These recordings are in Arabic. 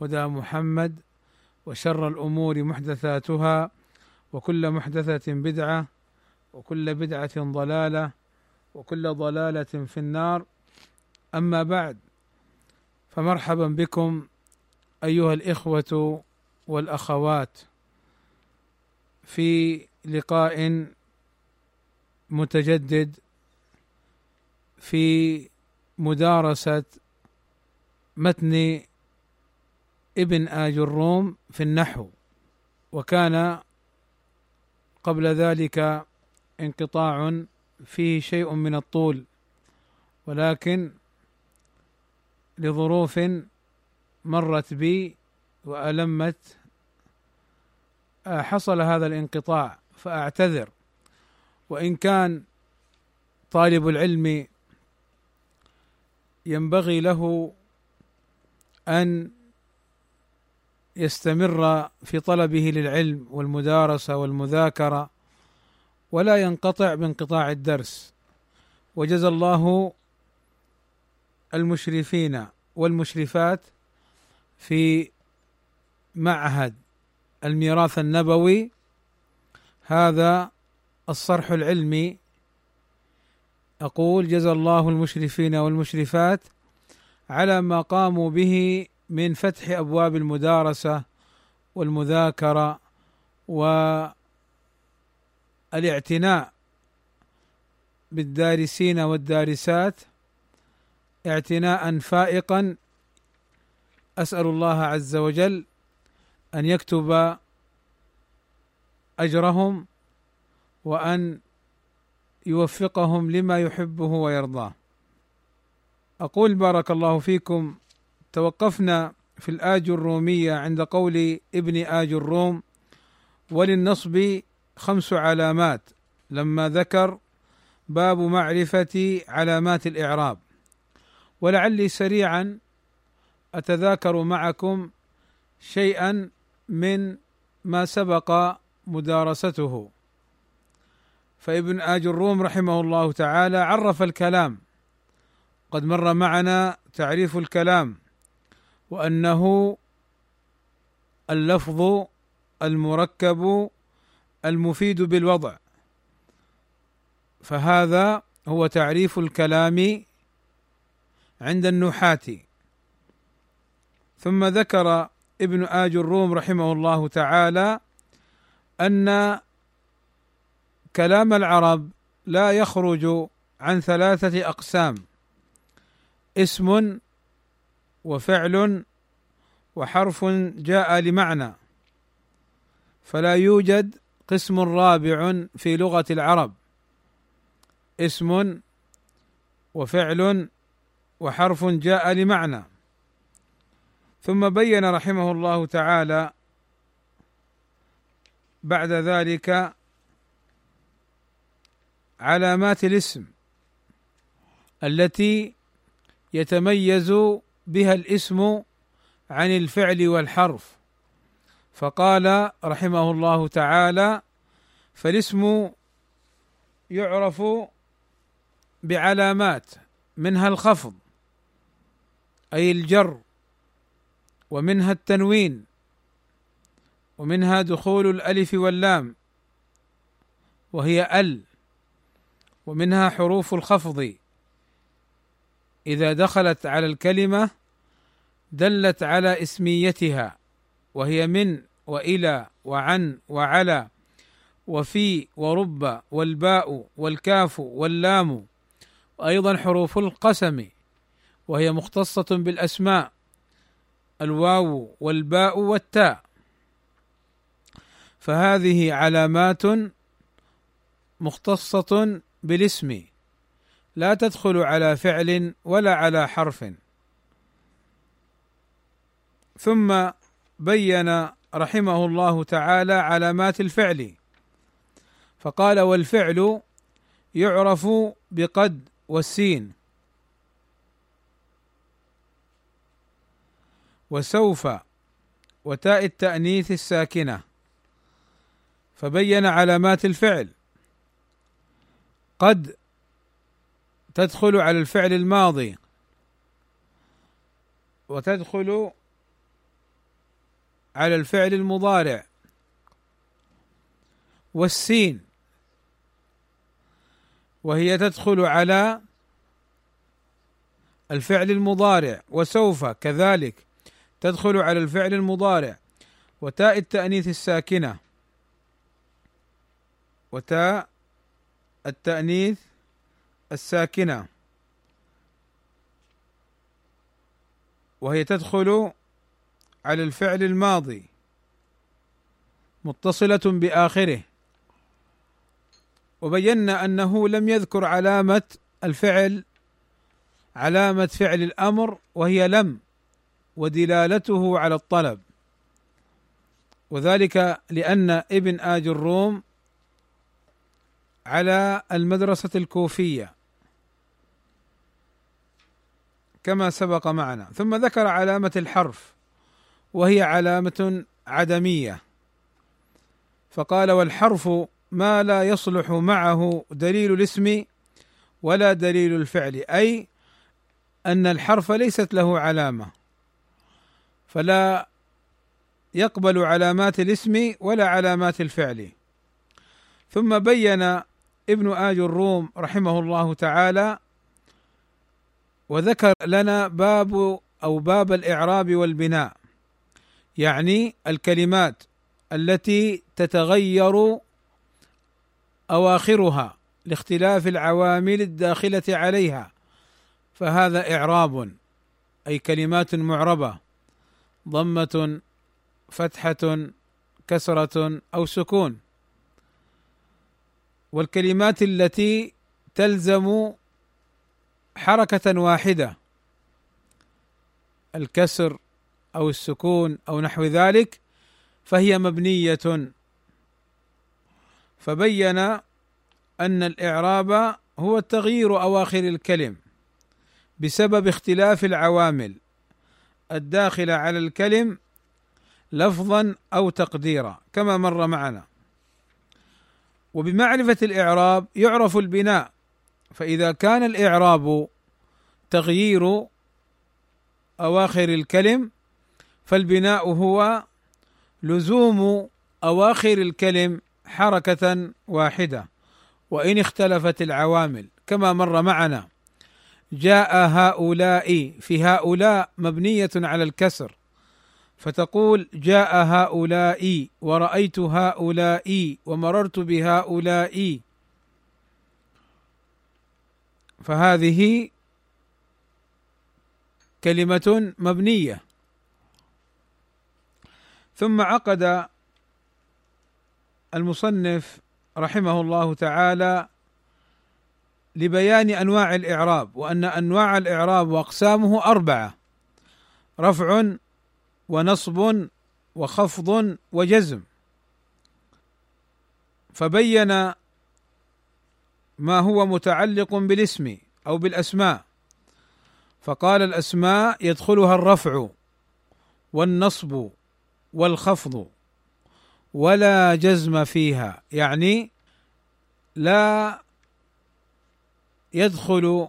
هدى محمد وشر الأمور محدثاتها وكل محدثة بدعة وكل بدعة ضلالة وكل ضلالة في النار. أما بعد فمرحبا بكم أيها الإخوة والأخوات في لقاء متجدد في مدارسة متن ابن آج الروم في النحو وكان قبل ذلك انقطاع فيه شيء من الطول ولكن لظروف مرت بي وألمت حصل هذا الانقطاع فأعتذر. وإن كان طالب العلم ينبغي له أن يستمر في طلبه للعلم والمدارسة والمذاكرة ولا ينقطع بانقطاع الدرس. وجزى الله المشرفين والمشرفات في معهد الميراث النبوي. هذا الصرح العلمي. أقول جزى الله المشرفين والمشرفات على ما قاموا به من فتح أبواب المدارسة والمذاكرة والإعتناء بالدارسين والدارسات اعتناء فائقا. أسأل الله عز وجل أن يكتب أجرهم وأن يوفقهم لما يحبه ويرضاه. أقول بارك الله فيكم توقفنا في الآج الرومية عند قول ابن آج الروم وللنصب خمس علامات. لما ذكر باب معرفة علامات الإعراب. ولعلي سريعا أتذاكر معكم شيئا من ما سبق مدارسته. فابن آج الروم رحمه الله تعالى عرف الكلام. قد مر معنا تعريف الكلام. وأنه اللفظ المركب المفيد بالوضع. فهذا هو تعريف الكلام عند النحاة. ثم ذكر ابن آج الروم رحمه الله تعالى أن كلام العرب لا يخرج عن ثلاثة أقسام اسم وفعل وحرف جاء لمعنى. فلا يوجد قسم رابع في لغة العرب. اسم وفعل وحرف جاء لمعنى. ثم بين رحمه الله تعالى بعد ذلك علامات الاسم التي يتميز بها الاسم عن الفعل والحرف. فقال رحمه الله تعالى فالاسم يعرف بعلامات منها الخفض أي الجر ومنها التنوين ومنها دخول الألف واللام وهي ال ومنها حروف الخفض. إذا دخلت على الكلمة دلت على اسميتها وهي من وإلى وعن وعلى وفي ورب والباء والكاف واللام وأيضا حروف القسم وهي مختصة بالأسماء الواو والباء والتاء. فهذه علامات مختصة بالاسم. لا تدخل على فعل ولا على حرف. ثم بين رحمه الله تعالى علامات الفعل. فقال والفعل يعرف بقد والسين. وسوف وتاء التأنيث الساكنة. فبين علامات الفعل. قد تدخل على الفعل الماضي. وتدخل على الفعل المضارع. والسين. وهي تدخل على الفعل المضارع. وسوف كذلك تدخل على الفعل المضارع. وتاء التأنيث الساكنة. وتاء التأنيث الساكنة. وهي تدخل على الفعل الماضي. متصلة بآخره. وبينا أنه لم يذكر علامة الفعل علامة فعل الأمر وهي لم ودلالته على الطلب. وذلك لأن ابن آج الروم على المدرسة الكوفية. كما سبق معنا. ثم ذكر علامة الحرف وهي علامة عدمية. فقال والحرف ما لا يصلح معه دليل الاسم ولا دليل الفعل أي أن الحرف ليست له علامة. فلا يقبل علامات الاسم ولا علامات الفعل. ثم بين ابن آج الروم رحمه الله تعالى وذكر لنا باب أو باب الإعراب والبناء يعني الكلمات التي تتغير أواخرها لاختلاف العوامل الداخلة عليها فهذا إعراب أي كلمات معربة ضمة فتحة كسرة أو سكون. والكلمات التي تلزم حركة واحدة الكسر أو السكون أو نحو ذلك فهي مبنية. فبين أن الإعراب هو تغيير أواخر الكلم بسبب اختلاف العوامل الداخله على الكلم لفظا أو تقديرا كما مر معنا. وبمعرفة الإعراب يعرف البناء فإذا كان الإعراب تغيير أواخر الكلم فالبناء هو لزوم أواخر الكلم حركة واحدة وإن اختلفت العوامل. كما مر معنا جاء هؤلاء في هؤلاء مبنية على الكسر فتقول جاء هؤلاء ورأيت هؤلاء ومررت بهؤلاء. فهذه كلمة مبنية. ثم عقد المصنف رحمه الله تعالى لبيان أنواع الإعراب وأن أنواع الإعراب وأقسامه أربعة رفع ونصب وخفض وجزم. فبين ما هو متعلق بالاسم أو بالأسماء. فقال الأسماء يدخلها الرفع والنصب والخفض ولا جزم فيها يعني لا يدخل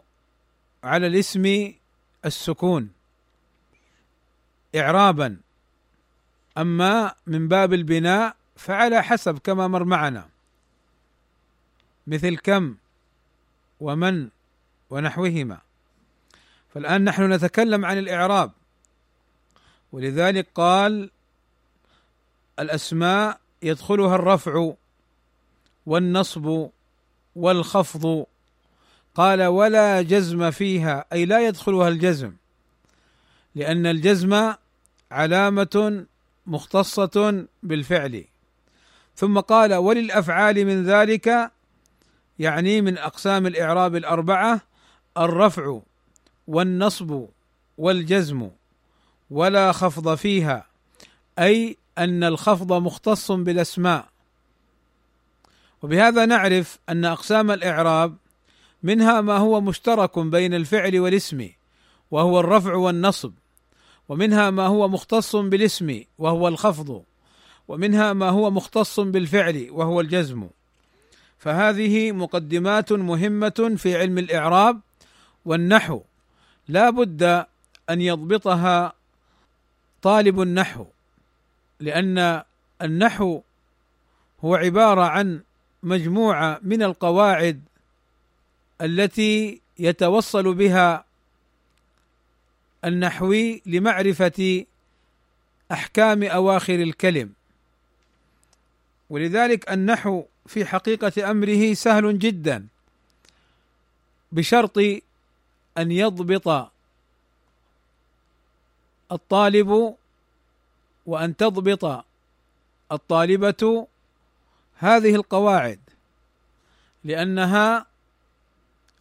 على الاسم السكون اعرابا. أما من باب البناء فعلى حسب كما مر معنا. مثل كم؟ ومن ونحوهما. فالآن نحن نتكلم عن الإعراب. ولذلك قال الأسماء يدخلها الرفع والنصب والخفض. قال ولا جزم فيها أي لا يدخلها الجزم. لأن الجزم علامة مختصة بالفعل. ثم قال وللأفعال من ذلك يعني من أقسام الإعراب الأربعة الرفع والنصب والجزم ولا خفض فيها أي أن الخفض مختص بالأسماء. وبهذا نعرف أن أقسام الإعراب منها ما هو مشترك بين الفعل والاسم وهو الرفع والنصب ومنها ما هو مختص بالاسم وهو الخفض ومنها ما هو مختص بالفعل وهو الجزم. فهذه مقدمات مهمة في علم الإعراب والنحو. لا بد أن يضبطها طالب النحو لأن النحو هو عبارة عن مجموعة من القواعد التي يتوصل بها النحوي لمعرفة أحكام أواخر الكلم. ولذلك النحو في حقيقة أمره سهل جدا بشرط أن يضبط الطالب وأن تضبط الطالبة هذه القواعد لأنها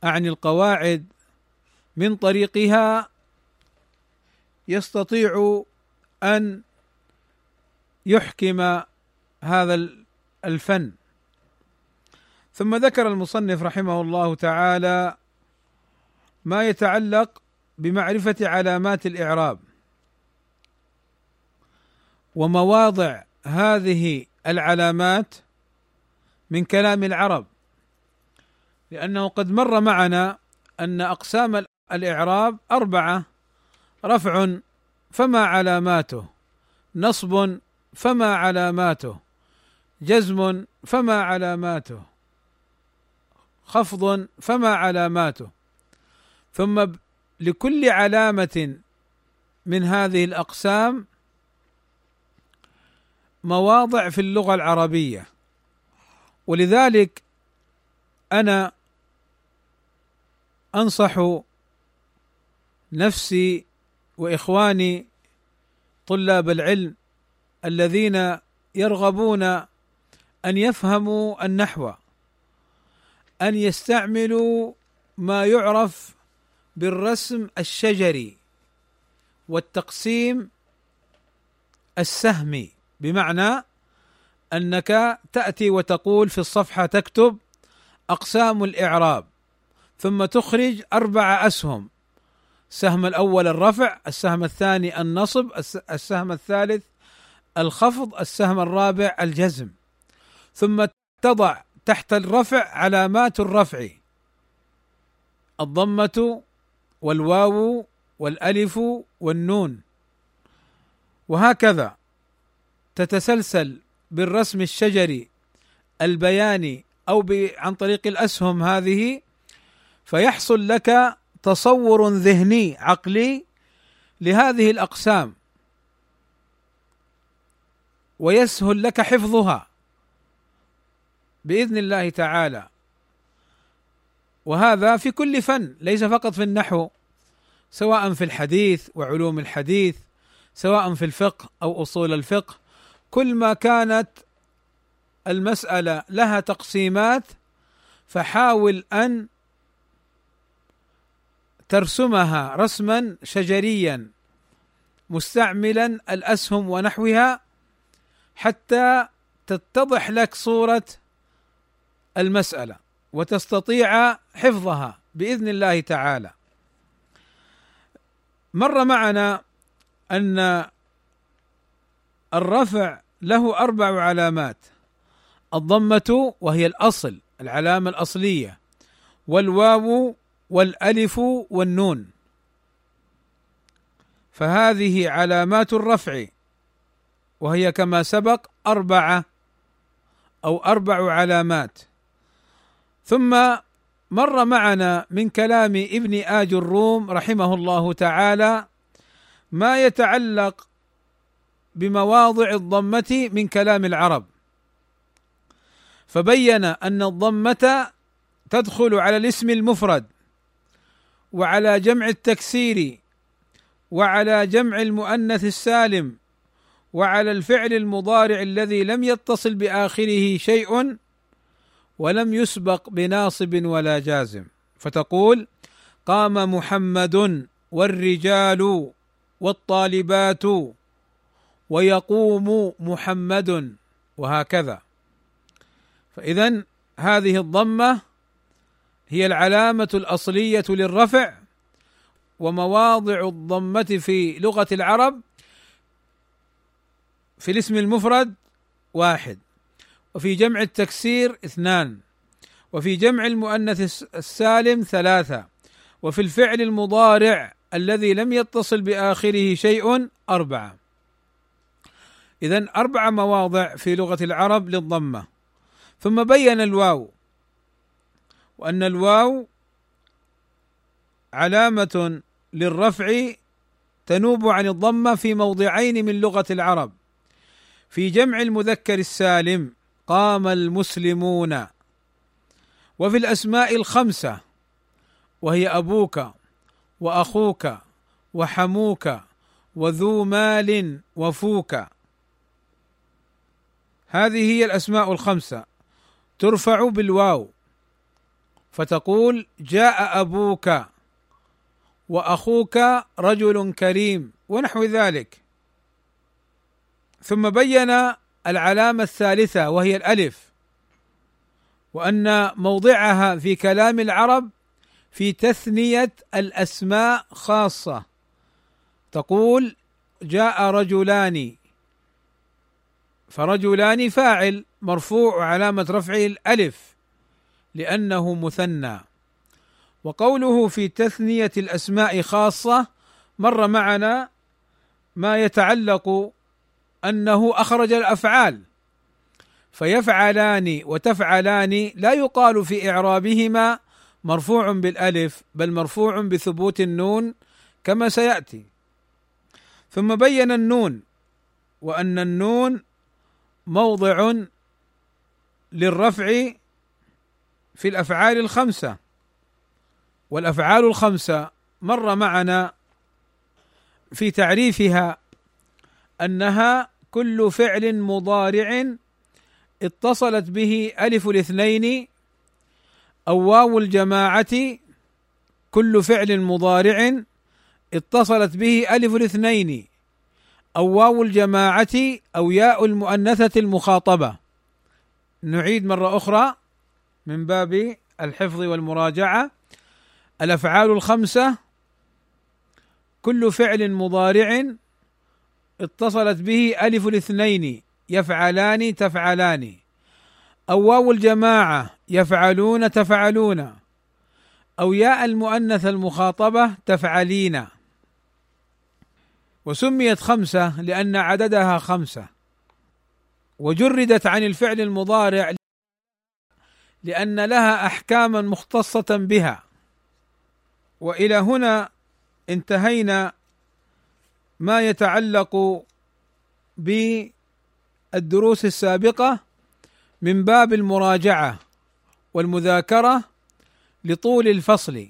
أعني القواعد من طريقها يستطيع أن يحكم هذا الفن. ثم ذكر المصنف رحمه الله تعالى ما يتعلق بمعرفة علامات الإعراب ومواضع هذه العلامات من كلام العرب لأنه قد مر معنا أن أقسام الإعراب أربعة رفع فما علاماته نصب فما علاماته جزم فما علاماته. خفض فما علاماته. ثم لكل علامة من هذه الأقسام مواضع في اللغة العربية. ولذلك أنا أنصح نفسي وإخواني طلاب العلم الذين يرغبون أن يفهموا النحو أن يستعملوا ما يعرف بالرسم الشجري والتقسيم السهمي بمعنى أنك تأتي وتقول في الصفحة تكتب أقسام الإعراب ثم تخرج أربع أسهم السهم الأول الرفع السهم الثاني النصب السهم الثالث الخفض السهم الرابع الجزم. ثم تضع تحت الرفع علامات الرفع. الضمة والواو والألف والنون. وهكذا تتسلسل بالرسم الشجري البياني أو عن طريق الأسهم هذه فيحصل لك تصور ذهني عقلي لهذه الأقسام. ويسهل لك حفظها. بإذن الله تعالى. وهذا في كل فن ليس فقط في النحو سواء في الحديث وعلوم الحديث سواء في الفقه أو أصول الفقه. كل ما كانت المسألة لها تقسيمات فحاول أن ترسمها رسما شجريا مستعملا الأسهم ونحوها حتى تتضح لك صورة المسألة وتستطيع حفظها بإذن الله تعالى. مر معنا أن الرفع له أربع علامات. الضمة وهي الأصل العلامة الأصلية والواو والألف والنون. فهذه علامات الرفع وهي كما سبق أربعة أو أربع علامات. ثم مر معنا من كلام ابن آج الروم رحمه الله تعالى ما يتعلق بمواضع الضمة من كلام العرب. فبين أن الضمة تدخل على الاسم المفرد وعلى جمع التكسير وعلى جمع المؤنث السالم وعلى الفعل المضارع الذي لم يتصل بآخره شيء ولم يسبق بناصب ولا جازم. فتقول قام محمد والرجال والطالبات ويقوم محمد وهكذا. فاذا هذه الضمة هي العلامة الأصلية للرفع ومواضع الضمة في لغة العرب في الاسم المفرد واحد. وفي جمع التكسير اثنان وفي جمع المؤنث السالم ثلاثة وفي الفعل المضارع الذي لم يتصل بآخره شيء أربعة. إذا أربع مواضع في لغة العرب للضمة. ثم بين الواو وأن الواو علامة للرفع تنوب عن الضمة في موضعين من لغة العرب. في جمع المذكر السالم قام المسلمون. وفي الأسماء الخمسة وهي أبوك وأخوك وحموك وذو مال وفوك. هذه هي الأسماء الخمسة. ترفع بالواو. فتقول جاء أبوك وأخوك رجل كريم ونحو ذلك. ثم بين العلامة الثالثة وهي الألف وأن موضعها في كلام العرب في تثنية الأسماء خاصة. تقول جاء رجلان فرجلان فاعل مرفوع علامة رفعه الألف لأنه مثنى. وقوله في تثنية الأسماء خاصة مر معنا ما يتعلق أنه أخرج الأفعال. فيفعلان وتفعلان لا يقال في إعرابهما مرفوع بالألف بل مرفوع بثبوت النون كما سيأتي. ثم بين النون وأن النون موضع للرفع في الأفعال الخمسة. والأفعال الخمسة مر معنا في تعريفها أنها كل فعل مضارع اتصلت به ألف الاثنين أو واو الجماعة كل فعل مضارع اتصلت به ألف الاثنين أو واو الجماعة أو ياء المؤنثة المخاطبة. نعيد مرة أخرى من باب الحفظ والمراجعة. الأفعال الخمسة كل فعل مضارع اتصلت به ألف الاثنين يفعلان تفعلان. أو واو الجماعة يفعلون تفعلون. أو ياء المؤنث المخاطبة تفعلين. وسميت خمسة لأن عددها خمسة. وجردت عن الفعل المضارع لأن لها أحكاما مختصة بها. وإلى هنا انتهينا ما يتعلق بالدروس السابقة من باب المراجعة والمذاكرة لطول الفصل.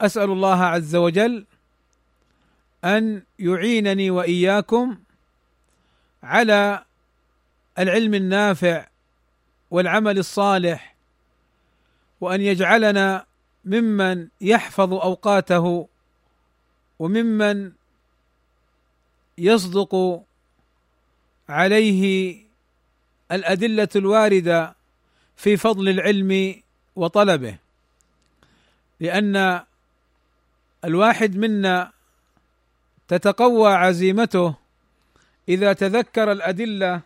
أسأل الله عز وجل أن يعينني وإياكم على العلم النافع والعمل الصالح وأن يجعلنا ممن يحفظ أوقاته وممن يصدق عليه الأدلة الواردة في فضل العلم وطلبه لأن الواحد منا تتقوى عزيمته إذا تذكر الأدلة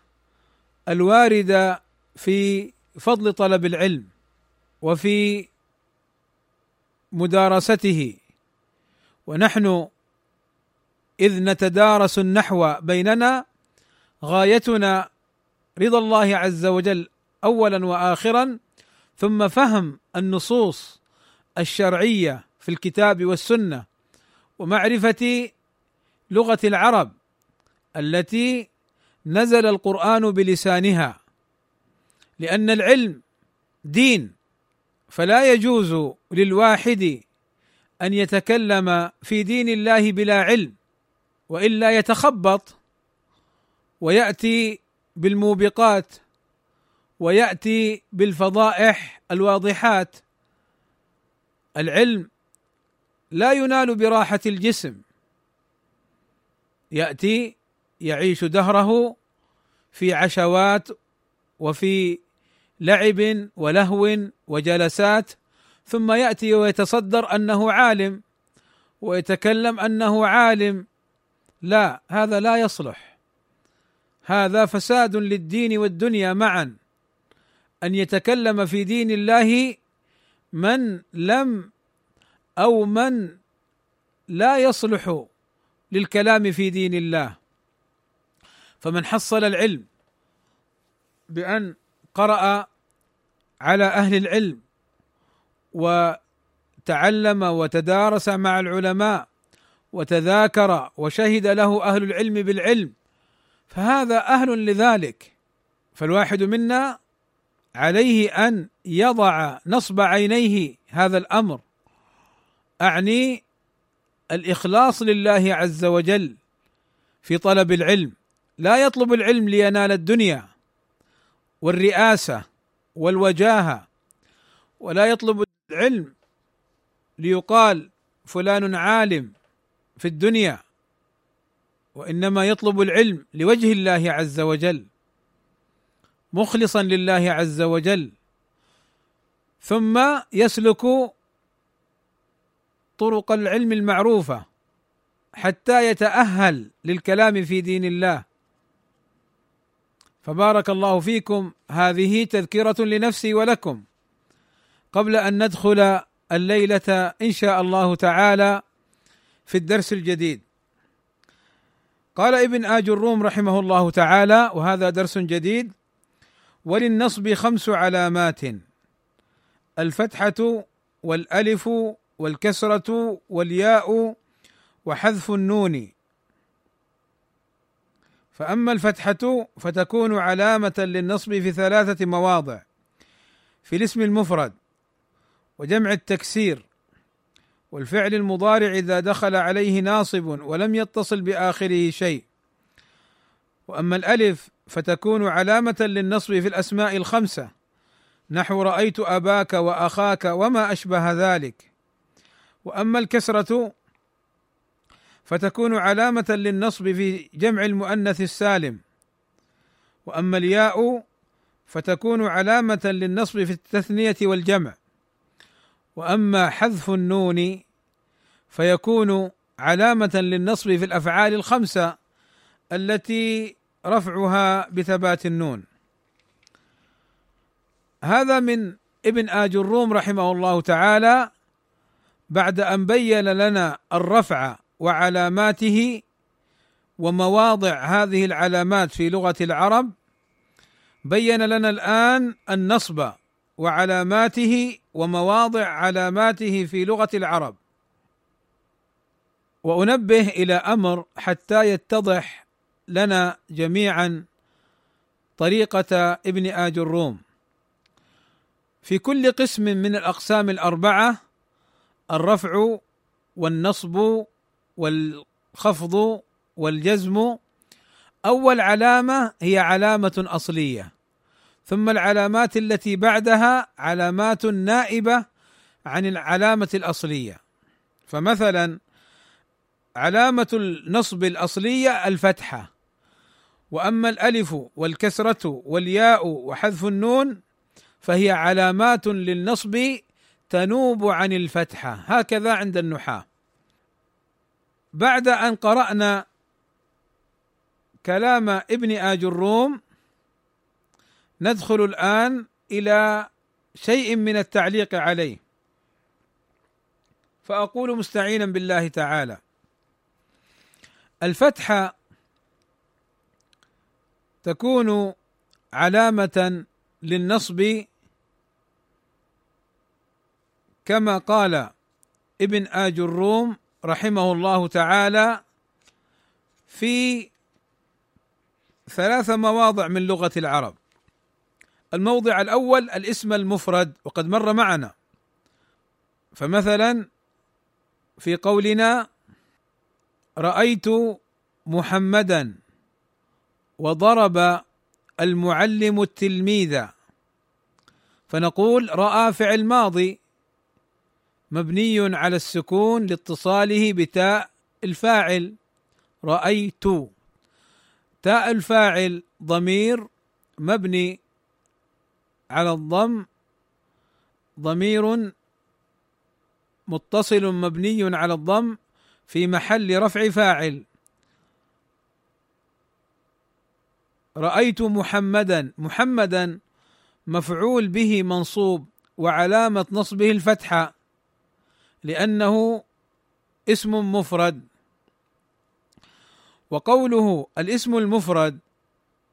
الواردة في فضل طلب العلم وفي مدارسته. ونحن إذ نتدارس النحو بيننا غايتنا رضا الله عز وجل اولا واخرا ثم فهم النصوص الشرعية في الكتاب والسنة ومعرفة لغة العرب التي نزل القرآن بلسانها لأن العلم دين فلا يجوز للواحد أن يتكلم في دين الله بلا علم وإلا يتخبط ويأتي بالموبقات ويأتي بالفضائح الواضحات. العلم لا ينال براحة الجسم. يأتي يعيش دهره في عشوات وفي لعب ولهو وجلسات ثم يأتي ويتصدر أنه عالم ويتكلم أنه عالم. لا هذا لا يصلح. هذا فساد للدين والدنيا معا. أن يتكلم في دين الله من لم أو من لا يصلح للكلام في دين الله. فمن حصل العلم بأن قرأ على أهل العلم وتعلم وتدارس مع العلماء وتذاكر وشهد له أهل العلم بالعلم فهذا أهل لذلك. فالواحد منا عليه أن يضع نصب عينيه هذا الأمر. أعني الإخلاص لله عز وجل في طلب العلم. لا يطلب العلم لينال الدنيا والرئاسة والوجاهة ولا يطلب العلم ليقال فلان عالم في الدنيا وإنما يطلب العلم لوجه الله عز وجل مخلصا لله عز وجل ثم يسلك طرق العلم المعروفة حتى يتأهل للكلام في دين الله. فبارك الله فيكم. هذه تذكرة لنفسي ولكم. قبل أن ندخل الليلة إن شاء الله تعالى في الدرس الجديد. قال ابن آج الروم رحمه الله تعالى وهذا درس جديد وللنصب خمس علامات الفتحة والألف والكسرة والياء وحذف النون. فأما الفتحة فتكون علامة للنصب في ثلاثة مواضع في الاسم المفرد وجمع التكسير والفعل المضارع إذا دخل عليه ناصب ولم يتصل بآخره شيء. وأما الألف فتكون علامة للنصب في الأسماء الخمسة. نحو رأيت أباك وأخاك وما أشبه ذلك. وأما الكسرة فتكون علامة للنصب في جمع المؤنث السالم. وأما الياء فتكون علامة للنصب في التثنية والجمع. وأما حذف النون فيكون علامة للنصب في الأفعال الخمسة التي رفعها بثبات النون. هذا من ابن آج الروم رحمه الله تعالى بعد أن بين لنا الرفع وعلاماته ومواضع هذه العلامات في لغة العرب. بين لنا الآن النصب وعلاماته ومواضع علاماته في لغة العرب. وأنبه إلى أمر حتى يتضح لنا جميعا طريقة ابن آج الروم. في كل قسم من الأقسام الأربعة الرفع والنصب والخفض والجزم أول علامة هي علامة أصلية. ثم العلامات التي بعدها علامات نائبة عن العلامة الأصلية. فمثلا علامة النصب الأصلية الفتحة وأما الألف والكسرة والياء وحذف النون فهي علامات للنصب تنوب عن الفتحة. هكذا عند النحاة. بعد أن قرأنا كلام ابن اج الروم ندخل الآن إلى شيء من التعليق عليه. فأقول مستعينا بالله تعالى. الفتحه تكون علامة للنصب كما قال ابن آج الروم رحمه الله تعالى في ثلاث مواضع من لغة العرب. الموضع الأول الاسم المفرد وقد مر معنا. فمثلا في قولنا رأيت محمدا وضرب المعلم التلميذ. فنقول رأى فعل ماضي مبني على السكون لاتصاله بتاء الفاعل. رأيت تاء الفاعل ضمير مبني على الضم ضمير متصل مبني على الضم في محل رفع فاعل. رأيت محمدا محمدا مفعول به منصوب وعلامة نصبه الفتحة لأنه اسم مفرد. وقوله الاسم المفرد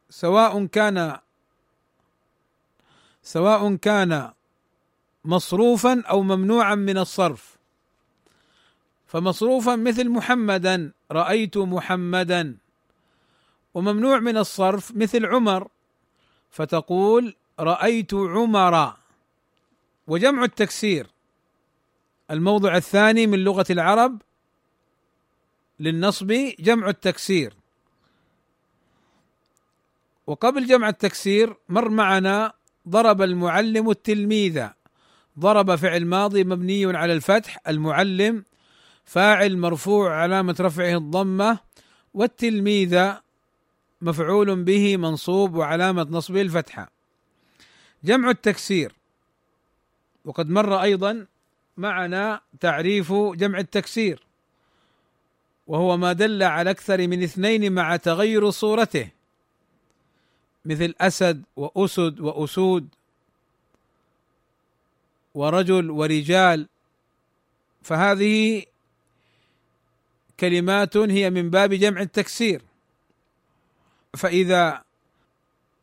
سواء كان سواء كان مصروفا أو ممنوعا من الصرف. فمصروفا مثل محمدا رأيت محمدا. وممنوع من الصرف مثل عمر فتقول رأيت عمر. وجمع التكسير. الموضع الثاني من لغة العرب للنصب جمع التكسير. وقبل جمع التكسير مر معنا ضرب المعلم التلميذ. ضرب فعل ماضي مبني على الفتح المعلم فاعل مرفوع علامة رفعه الضمة والتلميذ مفعول به منصوب وعلامة نصبه الفتحة. جمع التكسير. وقد مر أيضا معنا تعريف جمع التكسير. وهو ما دل على أكثر من اثنين مع تغير صورته. مثل أسد وأسد وأسود ورجل ورجال. فهذه كلمات هي من باب جمع التكسير. فإذا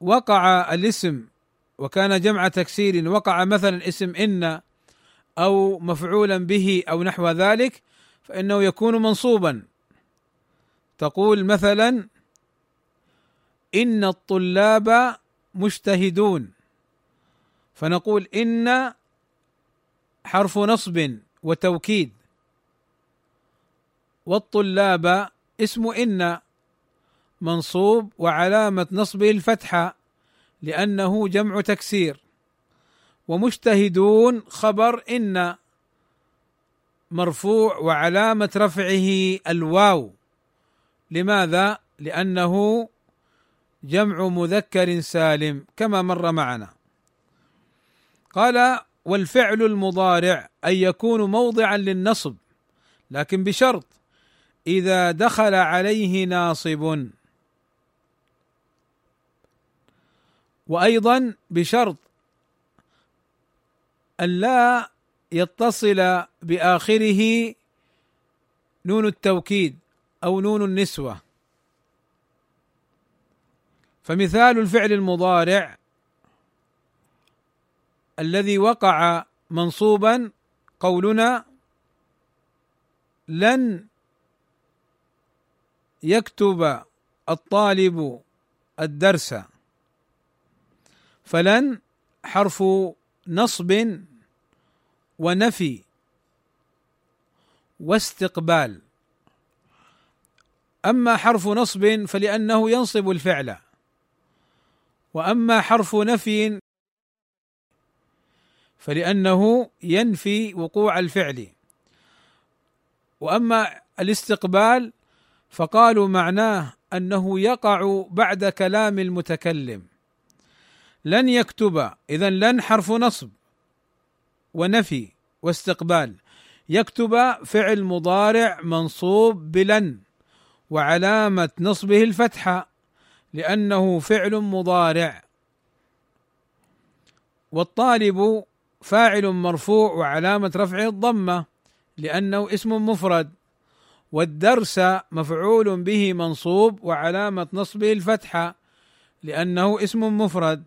وقع الاسم وكان جمع تكسير وقع مثلا اسم إن أو مفعولا به أو نحو ذلك فإنه يكون منصوبا. تقول مثلا إن الطلاب مجتهدون. فنقول إن حرف نصب وتوكيد. والطلاب اسم إن منصوب وعلامة نصبه الفتحة لأنه جمع تكسير. ومجتهدون خبر إن مرفوع وعلامة رفعه الواو. لماذا؟ لأنه جمع مذكر سالم كما مر معنا. قال والفعل المضارع أن يكون موضعا للنصب لكن بشرط إذا دخل عليه ناصب وأيضا بشرط أن لا يتصل بآخره نون التوكيد أو نون النسوة فمثال الفعل المضارع الذي وقع منصوبا قولنا لن يكتب الطالب الدرس فلن حرف نصب ونفي واستقبال. أما حرف نصب فلأنه ينصب الفعل. وأما حرف نفي فلأنه ينفي وقوع الفعل. وأما الاستقبال فقالوا معناه أنه يقع بعد كلام المتكلم. لن يكتب اذا لن حرف نصب ونفي واستقبال. يكتب فعل مضارع منصوب بلن وعلامة نصبه الفتحة. لأنه فعل مضارع. والطالب فاعل مرفوع وعلامة رفعه الضمة لأنه اسم مفرد. والدرس مفعول به منصوب وعلامة نصبه الفتحة لأنه اسم مفرد.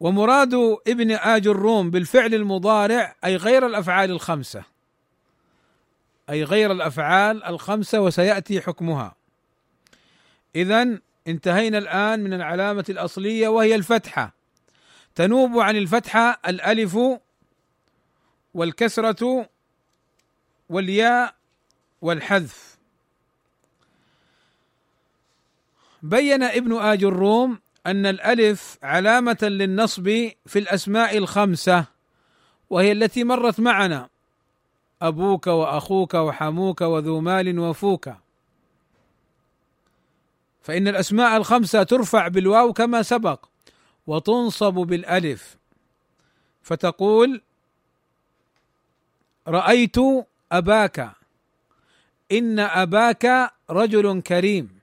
ومراد ابن آج الروم بالفعل المضارع أي غير الأفعال الخمسة. أي غير الأفعال الخمسة وسيأتي حكمها. اذا انتهينا الآن من العلامة الأصلية وهي الفتحة. تنوب عن الفتحة الألف والكسرة والياء والحذف. بين ابن آج الروم أن الألف علامة للنصب في الأسماء الخمسة وهي التي مرت معنا. أبوك وأخوك وحموك وذو مال وفوك. فإن الأسماء الخمسة ترفع بالواو كما سبق وتنصب بالألف. فتقول رأيت أباك. إن أباك رجل كريم.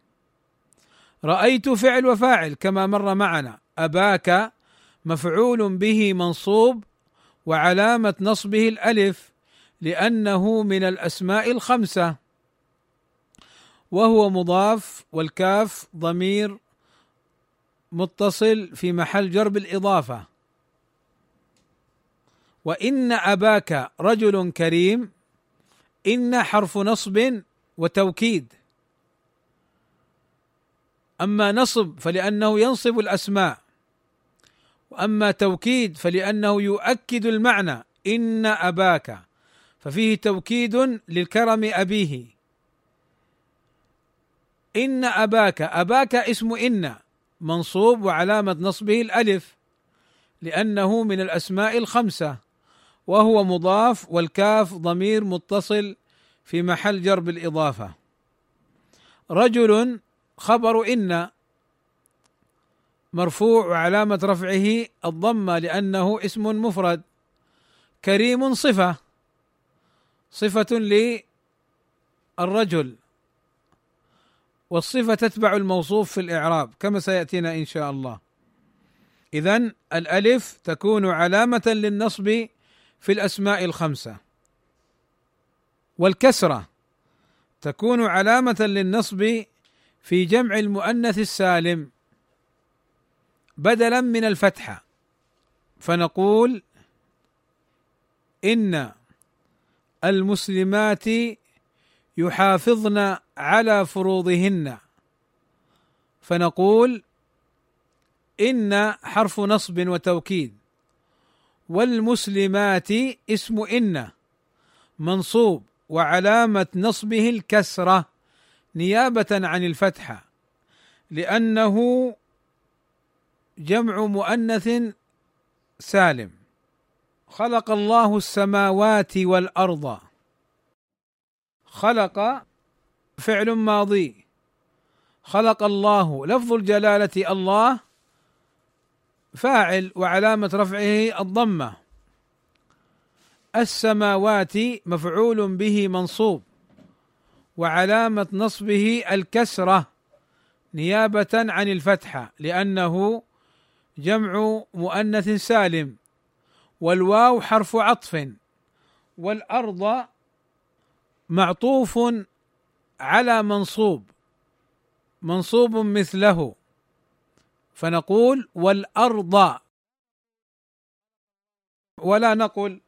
رأيت فعل وفاعل كما مر معنا. أباك مفعول به منصوب وعلامة نصبه الألف لأنه من الأسماء الخمسة. وهو مضاف والكاف ضمير متصل في محل جر بالاضافه وإن أباك رجل كريم إن حرف نصب وتوكيد. أما نصب فلأنه ينصب الأسماء وأما توكيد فلأنه يؤكد المعنى إن أباك. ففيه توكيد للكرم أبيه. إن أباك أباك اسم إن منصوب وعلامة نصبه الألف لأنه من الأسماء الخمسة وهو مضاف والكاف ضمير متصل في محل جر بالاضافه رجل خبر إن مرفوع وعلامة رفعه الضمة لأنه اسم مفرد. كريم صفة صفة للرجل. والصفة تتبع الموصوف في الإعراب كما سيأتينا إن شاء الله. اذا الألف تكون علامة للنصب في الأسماء الخمسة. والكسرة تكون علامة للنصب في جمع المؤنث السالم بدلا من الفتحة. فنقول إن المسلمات يحافظن على فروضهن. فنقول إن حرف نصب وتوكيد. والمسلمات اسم إن. منصوب وعلامة نصبه الكسرة نيابة عن الفتحه لأنه جمع مؤنث سالم. خلق الله السماوات والأرض. خلق فعل ماضي. خلق الله لفظ الجلالة الله فاعل وعلامة رفعه الضمة. السماوات مفعول به منصوب وعلامة نصبه الكسرة نيابة عن الفتحة لأنه جمع مؤنث سالم والواو حرف عطف والأرض معطوف على منصوب منصوب مثله فنقول والأرض. ولا نقل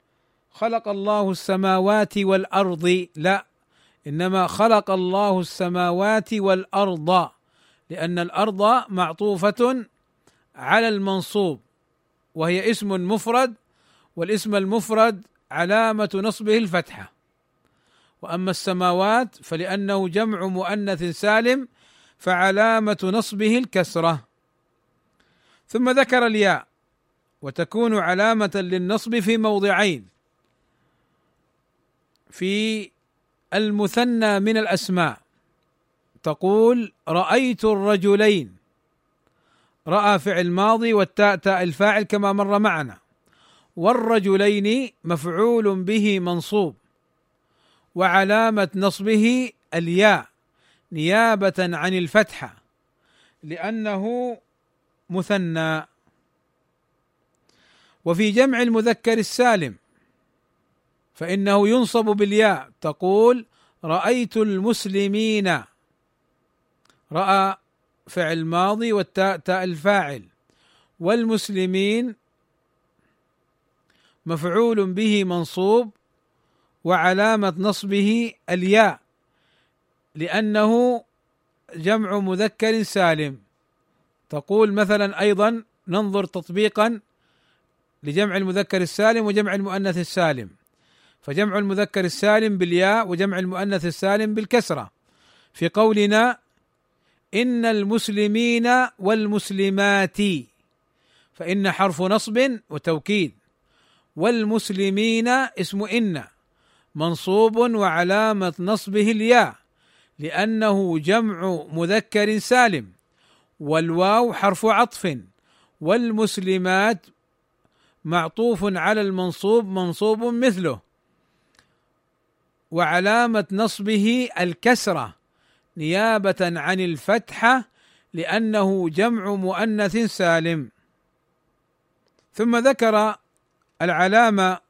خلق الله السماوات والأرض لا إنما خلق الله السماوات والأرض لأن الأرض معطوفة على المنصوب وهي اسم مفرد والاسم المفرد علامة نصبه الفتحة. وأما السماوات فلأنه جمع مؤنث سالم فعلامة نصبه الكسرة. ثم ذكر الياء وتكون علامة للنصب في موضعين. في المثنى من الأسماء تقول رأيت الرجلين. رأى فعل ماضي والتاء تاء الفاعل كما مر معنا. والرجلين مفعول به منصوب. وعلامة نصبه الياء نيابة عن الفتحه لأنه مثنى. وفي جمع المذكر السالم فإنه ينصب بالياء تقول رأيت المسلمين. رأى فعل ماضي والتاء تاء الفاعل. والمسلمين مفعول به منصوب وعلامة نصبه الياء لأنه جمع مذكر سالم. تقول مثلا أيضا ننظر تطبيقا لجمع المذكر السالم وجمع المؤنث السالم. فجمع المذكر السالم بالياء وجمع المؤنث السالم بالكسرة. في قولنا إن المسلمين والمسلمات فإن حرف نصب وتوكيد. والمسلمين اسم إن. منصوب وعلامة نصبه الياء لأنه جمع مذكر سالم والواو حرف عطف والمسلمات معطوف على المنصوب منصوب مثله. وعلامة نصبه الكسرة نيابة عن الفتحه لأنه جمع مؤنث سالم. ثم ذكر العلامة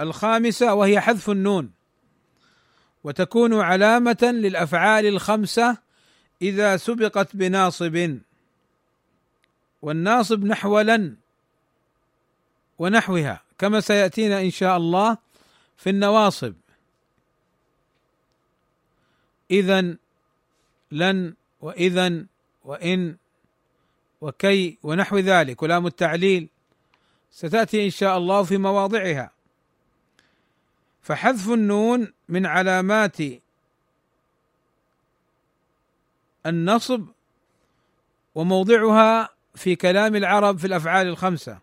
الخامسة وهي حذف النون. وتكون علامة للأفعال الخمسة إذا سبقت بناصب. والناصب نحو لن ونحوها كما سيأتينا إن شاء الله في النواصب. اذا لن واذا وإن وكي ونحو ذلك ولام التعليل ستأتي إن شاء الله في مواضعها. فحذف النون من علامات النصب وموضعها في كلام العرب في الأفعال الخمسة.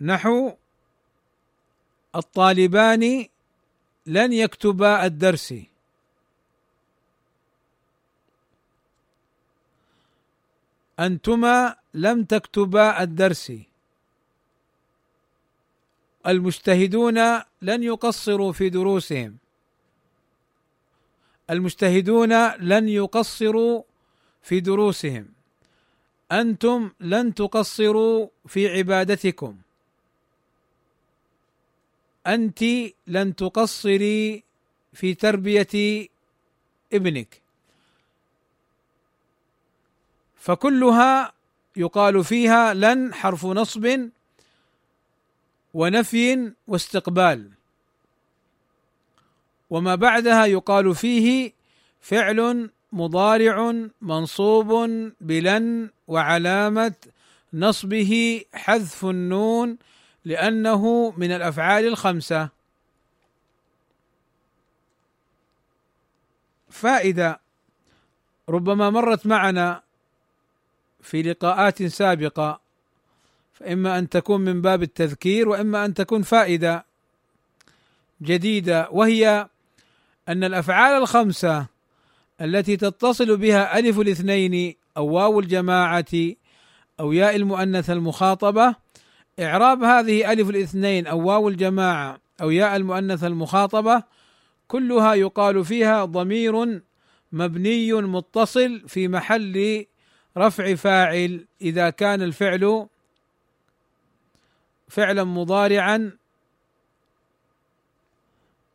نحو الطالبان لن يكتبا الدرس. أنتما لم تكتبا الدرس. المجتهدون لن يقصروا في دروسهم. المجتهدون لن يقصروا في دروسهم. أنتم لن تقصروا في عبادتكم. أنت لن تقصري في تربية ابنك. فكلها يقال فيها لن حرف نصب ونفي واستقبال. وما بعدها يقال فيه فعل مضارع منصوب بلن وعلامة نصبه حذف النون لأنه من الأفعال الخمسة. فائده ربما مرت معنا في لقاءات سابقة فإما أن تكون من باب التذكير وإما أن تكون فائدة جديدة وهي أن الأفعال الخمسة التي تتصل بها ألف الاثنين أو واو الجماعة أو ياء المؤنث المخاطبة إعراب هذه ألف الاثنين أو واو الجماعة أو ياء المؤنث المخاطبة كلها يقال فيها ضمير مبني متصل في محل رفع فاعل إذا كان الفعل فعلا مضارعا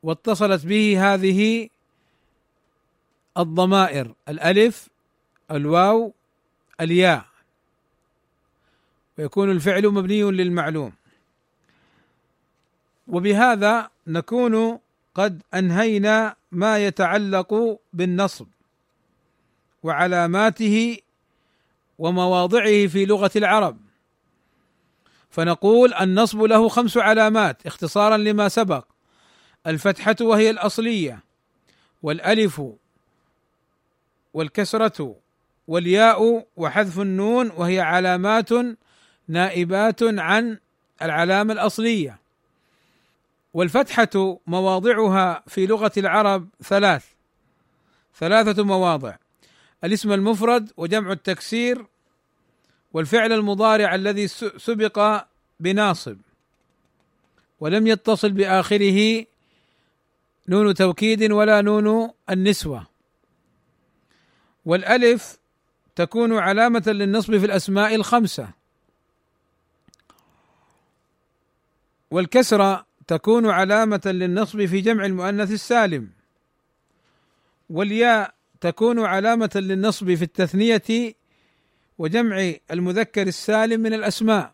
واتصلت به هذه الضمائر الألف الواو الياء. ويكون الفعل مبني للمعلوم. وبهذا نكون قد أنهينا ما يتعلق بالنصب وعلاماته ومواضعه في لغة العرب. فنقول النصب له خمس علامات اختصارا لما سبق. الفتحة وهي الأصلية والألف والكسرة والياء وحذف النون وهي علامات نائبات عن العلامة الأصلية. والفتحة مواضعها في لغة العرب ثلاث ثلاثة مواضع. الاسم المفرد وجمع التكسير والفعل المضارع الذي سبق بناصب ولم يتصل بآخره نون توكيد ولا نون النسوة. والألف تكون علامة للنصب في الأسماء الخمسة. والكسرة تكون علامة للنصب في جمع المؤنث السالم. والياء تكون علامة للنصب في التثنية وجمع المذكر السالم من الأسماء.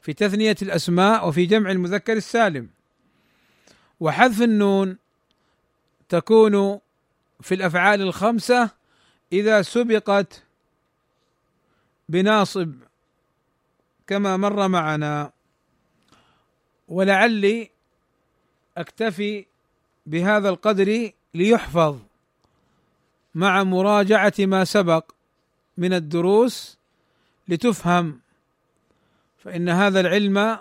في تثنية الأسماء وفي جمع المذكر السالم. وحذف النون تكون في الأفعال الخمسة إذا سبقت بناصب كما مر معنا. ولعلي أكتفي بهذا القدر ليحفظ مع مراجعة ما سبق. من الدروس لتفهم فإن هذا العلم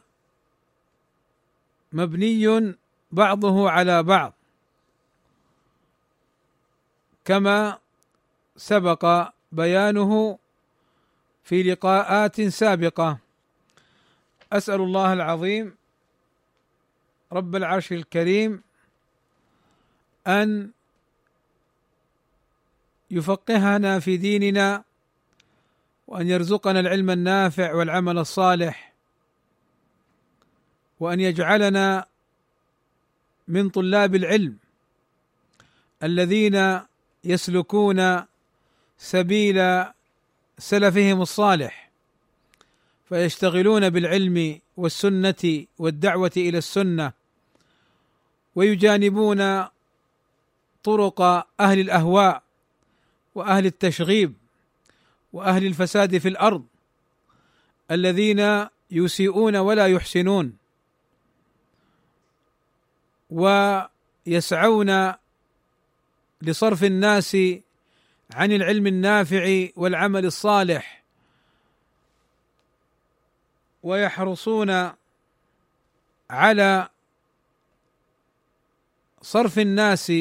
مبني بعضه على بعض كما سبق بيانه في لقاءات سابقة. أسأل الله العظيم رب العرش الكريم أن يفقهنا في ديننا وأن يرزقنا العلم النافع والعمل الصالح وأن يجعلنا من طلاب العلم الذين يسلكون سبيل سلفهم الصالح فيشتغلون بالعلم والسنة والدعوة إلى السنة ويجانبون طرق أهل الأهواء وأهل التشغيب. وأهل الفساد في الأرض الذين يسيئون ولا يحسنون ويسعون لصرف الناس عن العلم النافع والعمل الصالح ويحرصون على صرف الناس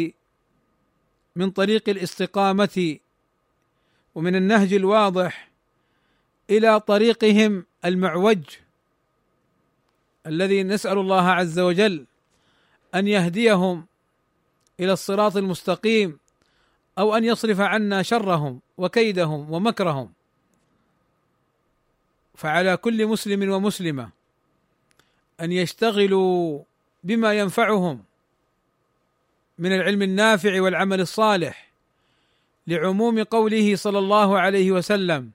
من طريق الاستقامة ومن النهج الواضح إلى طريقهم المعوج الذي نسأل الله عز وجل أن يهديهم إلى الصراط المستقيم أو أن يصرف عنا شرهم وكيدهم ومكرهم. فعلى كل مسلم ومسلمة أن يشتغلوا بما ينفعهم من العلم النافع والعمل الصالح لعموم قوله صلى الله عليه وسلم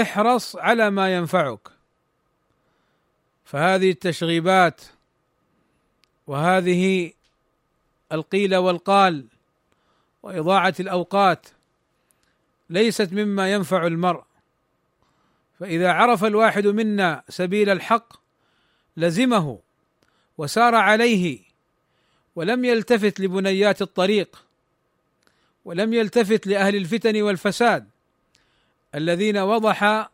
احرص على ما ينفعك. فهذه التشغيبات وهذه القيل والقال وإضاعة الأوقات ليست مما ينفع المرء. فإذا عرف الواحد منا سبيل الحق لزمه وسار عليه ولم يلتفت لبنيات الطريق ولم يلتفت لأهل الفتن والفساد الذين وضح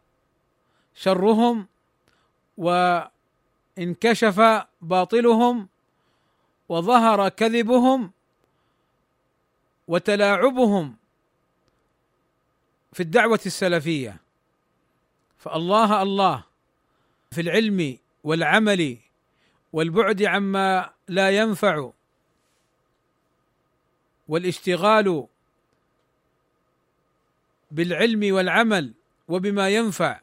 شرهم وانكشف باطلهم وظهر كذبهم وتلاعبهم في الدعوة السلفية. فالله الله في العلم والعمل والبعد عما لا ينفع والاشتغال بالعلم والعمل وبما ينفع.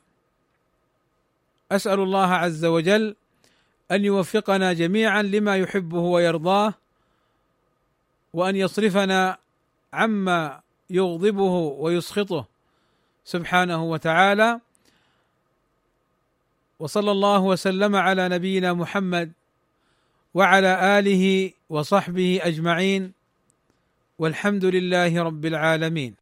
أسأل الله عز وجل أن يوفقنا جميعا لما يحبه ويرضاه وأن يصرفنا عما يغضبه ويسخطه سبحانه وتعالى. وصلى الله وسلم على نبينا محمد وعلى آله وصحبه أجمعين. والحمد لله رب العالمين.